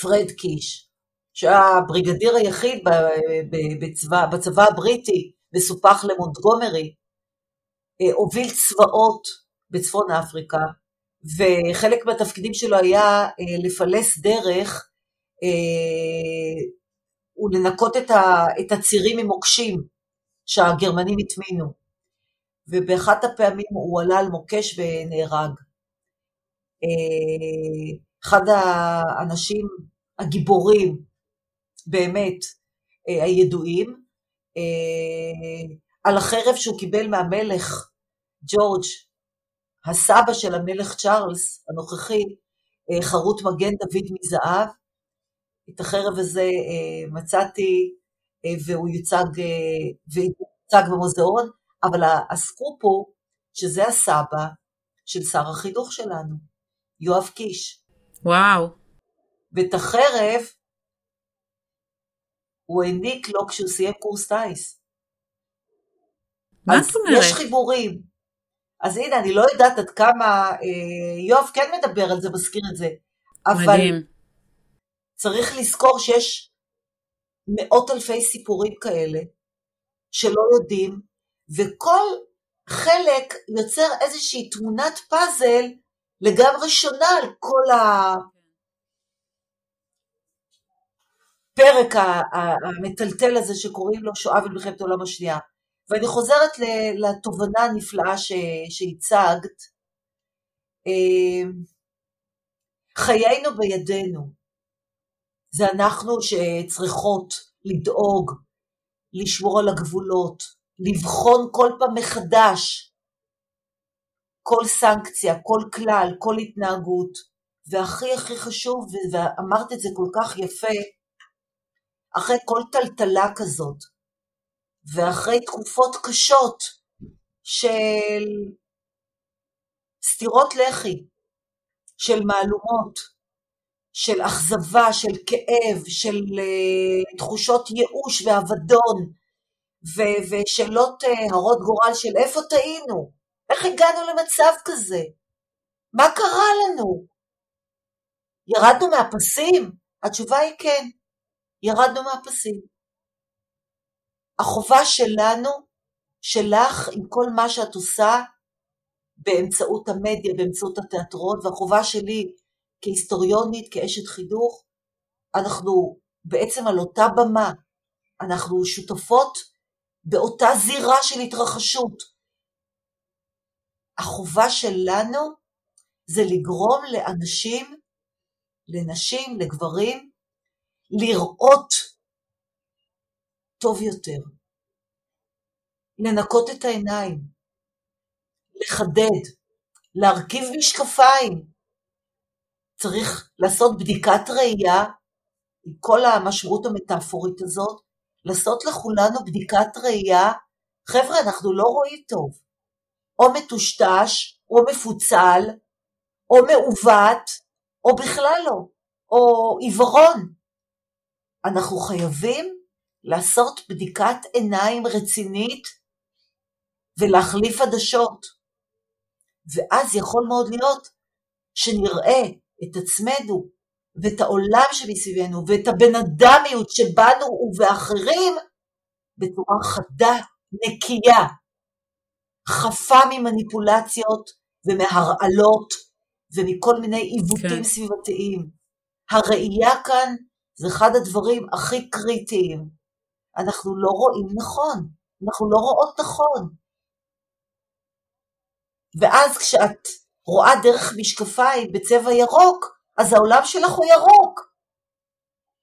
פרד קיש, שהיה הבריגדיר היחיד בצבא, בצבא הבריטי, וסופח למונטגומרי, אה, הוביל צבאות בצפון אפריקה, וחלק מהתפקידים שלו היה אה, לפלס דרך אה, הוא לנקות את, ה, את הצירים ממוקשים שהגרמנים הטמינו. ובאחת הפעמים הוא עלה על מוקש ונהרג. אה, אחד האנשים הגיבורים, באמת, אה, הידועים, על החרב שהוא קיבל מהמלך ג'ורג', הסבא של המלך צ'ארלס הנוכחי, חרוט מגן דוד מזהב, את החרב הזה אה, מצאתי אה, והוא יוצג, אה, ויוצג במוזיאון, אבל הסקופ הוא שזה הסבא של שר החינוך שלנו, יואב קיש. וואו. ואת החרב הוא העניק לו כשהוא סיים קורס טיס. מה זאת אומרת? יש חיבורים. אז הנה, אני לא יודעת עד כמה, אה, יואב כן מדבר על זה, מזכיר את זה. אבל מדהים. צריך לזכור שיש מאות אלפי סיפורים כאלה שלא יודעים, וכל חלק יוצר איזושהי תמונת פאזל לגמרי שונה על כל הפרק המטלטל הזה שקוראים לו שואה במלחמת העולם השנייה. ואני חוזרת לתובנה הנפלאה שהצגת. אה, חיינו בידינו. זה אנחנו שצריכות לדאוג, לשמור על הגבולות, לבחון כל פעם מחדש כל סנקציה, כל כלל, כל התנהגות, והכי הכי חשוב, ואמרת את זה כל כך יפה, אחרי כל טלטלה כזאת, ואחרי תקופות קשות של סטירות לחי, של מהלומות, של אכזבה, של כאב, של uh, תחושות ייאוש ואבדון, ושאלות uh, הרות גורל של איפה טעינו, איך הגענו למצב כזה, מה קרה לנו? ירדנו מהפסים? התשובה היא כן, ירדנו מהפסים. החובה שלנו, שלך, עם כל מה שאת עושה, באמצעות המדיה, באמצעות התיאטרון, והחובה שלי כהיסטוריונית, כאשת חינוך, אנחנו בעצם על אותה במה, אנחנו שותפות באותה זירה של התרחשות. החובה שלנו זה לגרום לאנשים, לנשים, לגברים, לראות טוב יותר, לנקות את העיניים, לחדד, להרכיב משקפיים. צריך לעשות בדיקת ראייה, עם כל המשמעות המטאפורית הזאת, לעשות לכולנו בדיקת ראייה. חבר'ה, אנחנו לא רואים טוב. או מטושטש, או מפוצל, או מעוות, או בכלל לא, או עיוורון. אנחנו חייבים לעשות בדיקת עיניים רצינית ולהחליף עדשות. ואז יכול מאוד להיות שנראה את עצמנו ואת העולם שמסביבנו ואת הבן אדמיות שבנו ובאחרים בצורה חדה, נקייה, חפה ממניפולציות ומהרעלות ומכל מיני עיוותים כן. סביבתיים. הראייה כאן זה אחד הדברים הכי קריטיים. אנחנו לא רואים נכון, אנחנו לא רואות נכון. ואז כשאת רואה דרך משקפיים בצבע ירוק, אז העולם שלך הוא ירוק.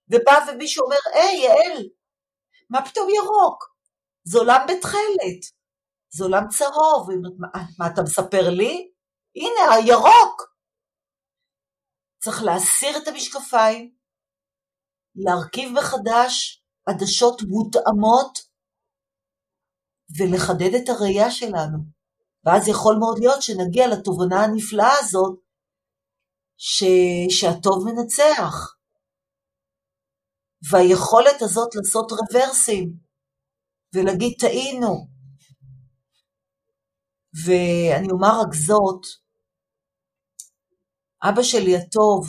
ובא ומישהו אומר, היי, יעל, מה פתאום ירוק? זה עולם בתכלת, זה עולם צהוב. מה, מה אתה מספר לי? הנה, הירוק. צריך להסיר את המשקפיים, להרכיב מחדש עדשות מותאמות ולחדד את הראייה שלנו. ואז יכול מאוד להיות שנגיע לתובנה הנפלאה הזאת ש... שהטוב מנצח. והיכולת הזאת לעשות רוורסים ולהגיד טעינו. ואני אומר רק זאת, אבא שלי הטוב,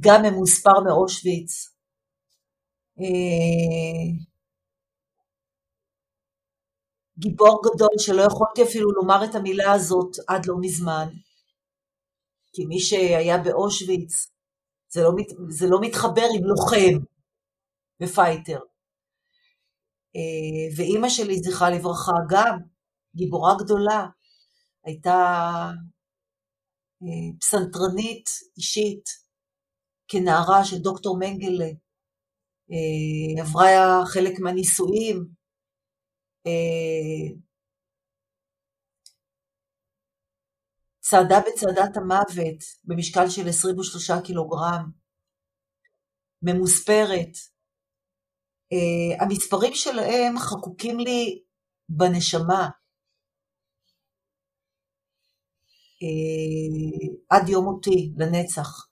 גם ממוספר מאושוויץ, אה, גיבור גדול שלא יכולתי אפילו לומר את המילה הזאת עד לא מזמן, כי מי שהיה באושוויץ זה לא, זה לא מתחבר עם לוחם ו fighter. אה, ואימא שלי, זכרה לברכה, גם גיבורה גדולה, הייתה אה, פסנתרנית אישית כנערה של דוקטור מנגלה, אה, עברה חלק מהנישואים, אה, צעדה בצעדת המוות במשקל של 23 קילוגרם, ממוספרת. המספרים שלהם חקוקים לי בנשמה. עד יום מותי, לנצח.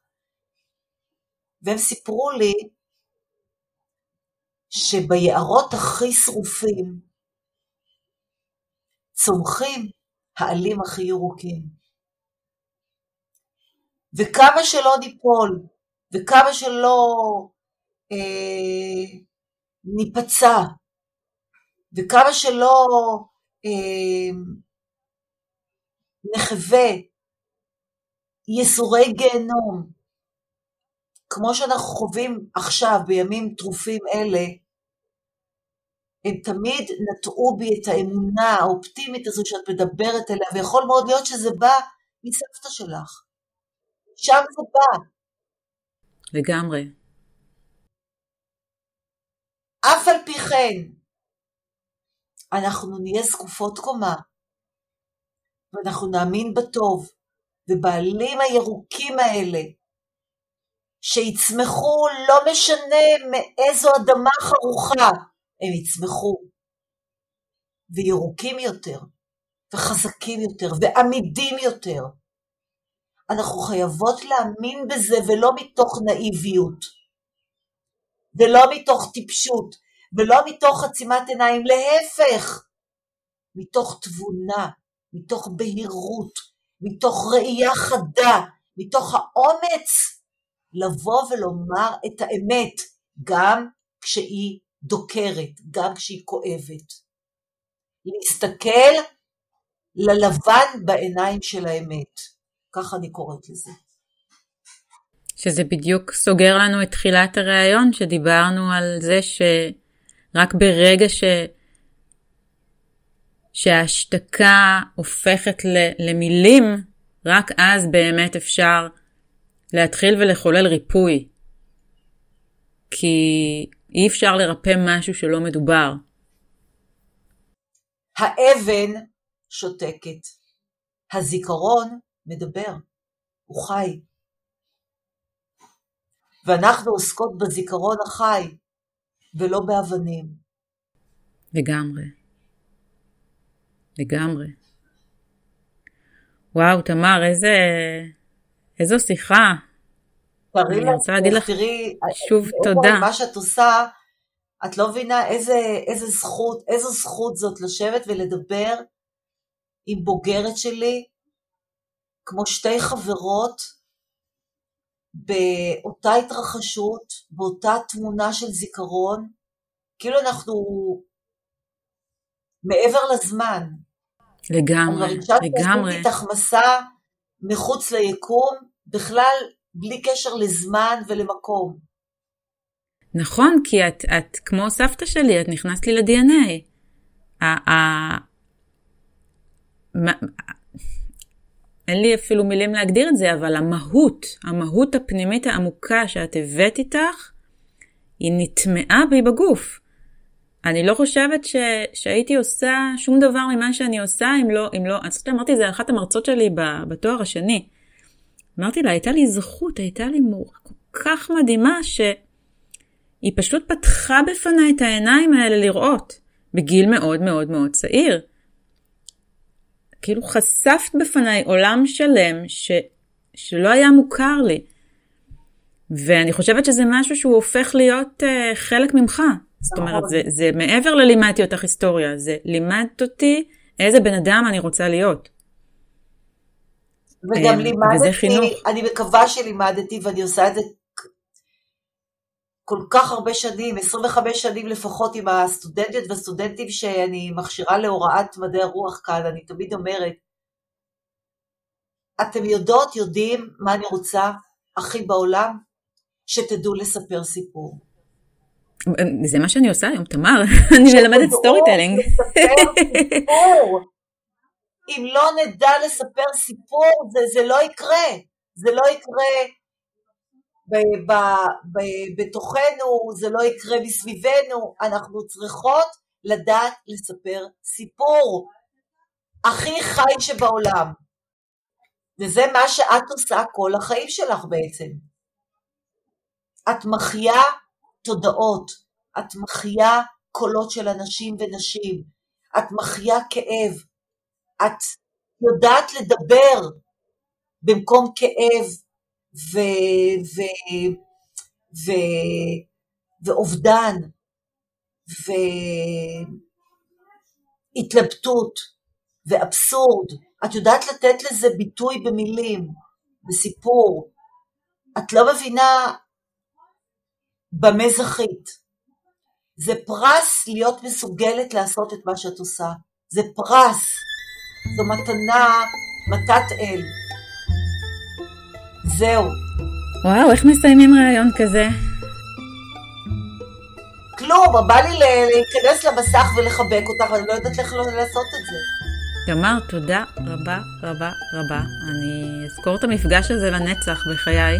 והם סיפרו לי שביערות הכי שרופים צומחים העלים הכי ירוקים. וכמה שלא ניפול, וכמה שלא אה, ניפצע, וכמה שלא אה, נחווה ייסורי גיהנום, כמו שאנחנו חווים עכשיו בימים טרופים אלה, הם תמיד נטעו בי את האמונה האופטימית הזו שאת מדברת אליה, ויכול מאוד להיות שזה בא מסבתא שלך. שם זה בא. לגמרי. אף על פי כן, אנחנו נהיה זקופות קומה, ואנחנו נאמין בטוב, ובעלים הירוקים האלה, שיצמחו לא משנה מאיזו אדמה חרוכה, הם יצמחו, וירוקים יותר, וחזקים יותר, ועמידים יותר. אנחנו חייבות להאמין בזה ולא מתוך נאיביות, ולא מתוך טיפשות, ולא מתוך עצימת עיניים, להפך, מתוך תבונה, מתוך בהירות, מתוך ראייה חדה, מתוך האומץ לבוא ולומר את האמת, גם כשהיא דוקרת, גם כשהיא כואבת. להסתכל ללבן בעיניים של האמת, ככה אני קוראת לזה. שזה בדיוק סוגר לנו את תחילת הראיון, שדיברנו על זה שרק ברגע ש... שההשתקה הופכת למילים, רק אז באמת אפשר להתחיל ולחולל ריפוי. כי אי אפשר לרפא משהו שלא מדובר. האבן שותקת, הזיכרון מדבר, הוא חי. ואנחנו עוסקות בזיכרון החי, ולא באבנים. לגמרי. לגמרי. וואו, תמר, איזה... איזו שיחה. תראי לך, רוצה להגיד לך שוב תודה. מה שאת עושה, את לא מבינה איזה, איזה זכות, איזו זכות זאת לשבת ולדבר עם בוגרת שלי, כמו שתי חברות, באותה התרחשות, באותה תמונה של זיכרון, כאילו אנחנו מעבר לזמן. לגמרי, לגמרי. אני איתך מסע מחוץ ליקום, בכלל בלי קשר לזמן ולמקום. נכון, כי את, את כמו סבתא שלי, את נכנסת לי ל-DNA. אין לי אפילו מילים להגדיר את זה, אבל המהות, המהות הפנימית העמוקה שאת הבאת איתך, היא נטמעה בי בגוף. אני לא חושבת ש, שהייתי עושה שום דבר ממה שאני עושה אם לא, אם לא, אני חושבת שאמרתי את זה לאחת המרצות שלי בתואר השני. אמרתי לה, הייתה לי זכות, הייתה לי מורה כל כך מדהימה, שהיא פשוט פתחה בפניי את העיניים האלה לראות, בגיל מאוד מאוד מאוד צעיר. כאילו חשפת בפניי עולם שלם ש, שלא היה מוכר לי. ואני חושבת שזה משהו שהוא הופך להיות uh, חלק ממך. זאת אומרת, נכון. זה, זה מעבר ללימדתי אותך היסטוריה, זה לימדת אותי איזה בן אדם אני רוצה להיות. וגם אה, לימדתי, אני מקווה שלימדתי ואני עושה את זה כל כך הרבה שנים, 25 שנים לפחות עם הסטודנטיות והסטודנטים שאני מכשירה להוראת מדעי הרוח כאן, אני תמיד אומרת, אתם יודעות, יודעים מה אני רוצה הכי בעולם? שתדעו לספר סיפור. זה מה שאני עושה היום, תמר, אני מלמדת storytelling. אם לא נדע לספר סיפור, זה, זה לא יקרה. זה לא יקרה ב, ב, ב, בתוכנו, זה לא יקרה מסביבנו. אנחנו צריכות לדעת לספר סיפור. הכי חי שבעולם. וזה מה שאת עושה כל החיים שלך בעצם. את מחיה תודעות, את מחיה קולות של אנשים ונשים, את מחיה כאב, את יודעת לדבר במקום כאב ו, ו, ו, ואובדן והתלבטות ואבסורד, את יודעת לתת לזה ביטוי במילים, בסיפור. את לא מבינה במזחית. זה פרס להיות מסוגלת לעשות את מה שאת עושה. זה פרס. זו מתנה, מתת אל. זהו. וואו, איך מסיימים ראיון כזה? כלום, בא לי להיכנס למסך ולחבק אותך, ואני לא יודעת איך לא לעשות את זה. תמר, תודה רבה רבה רבה. אני אזכור את המפגש הזה לנצח בחיי.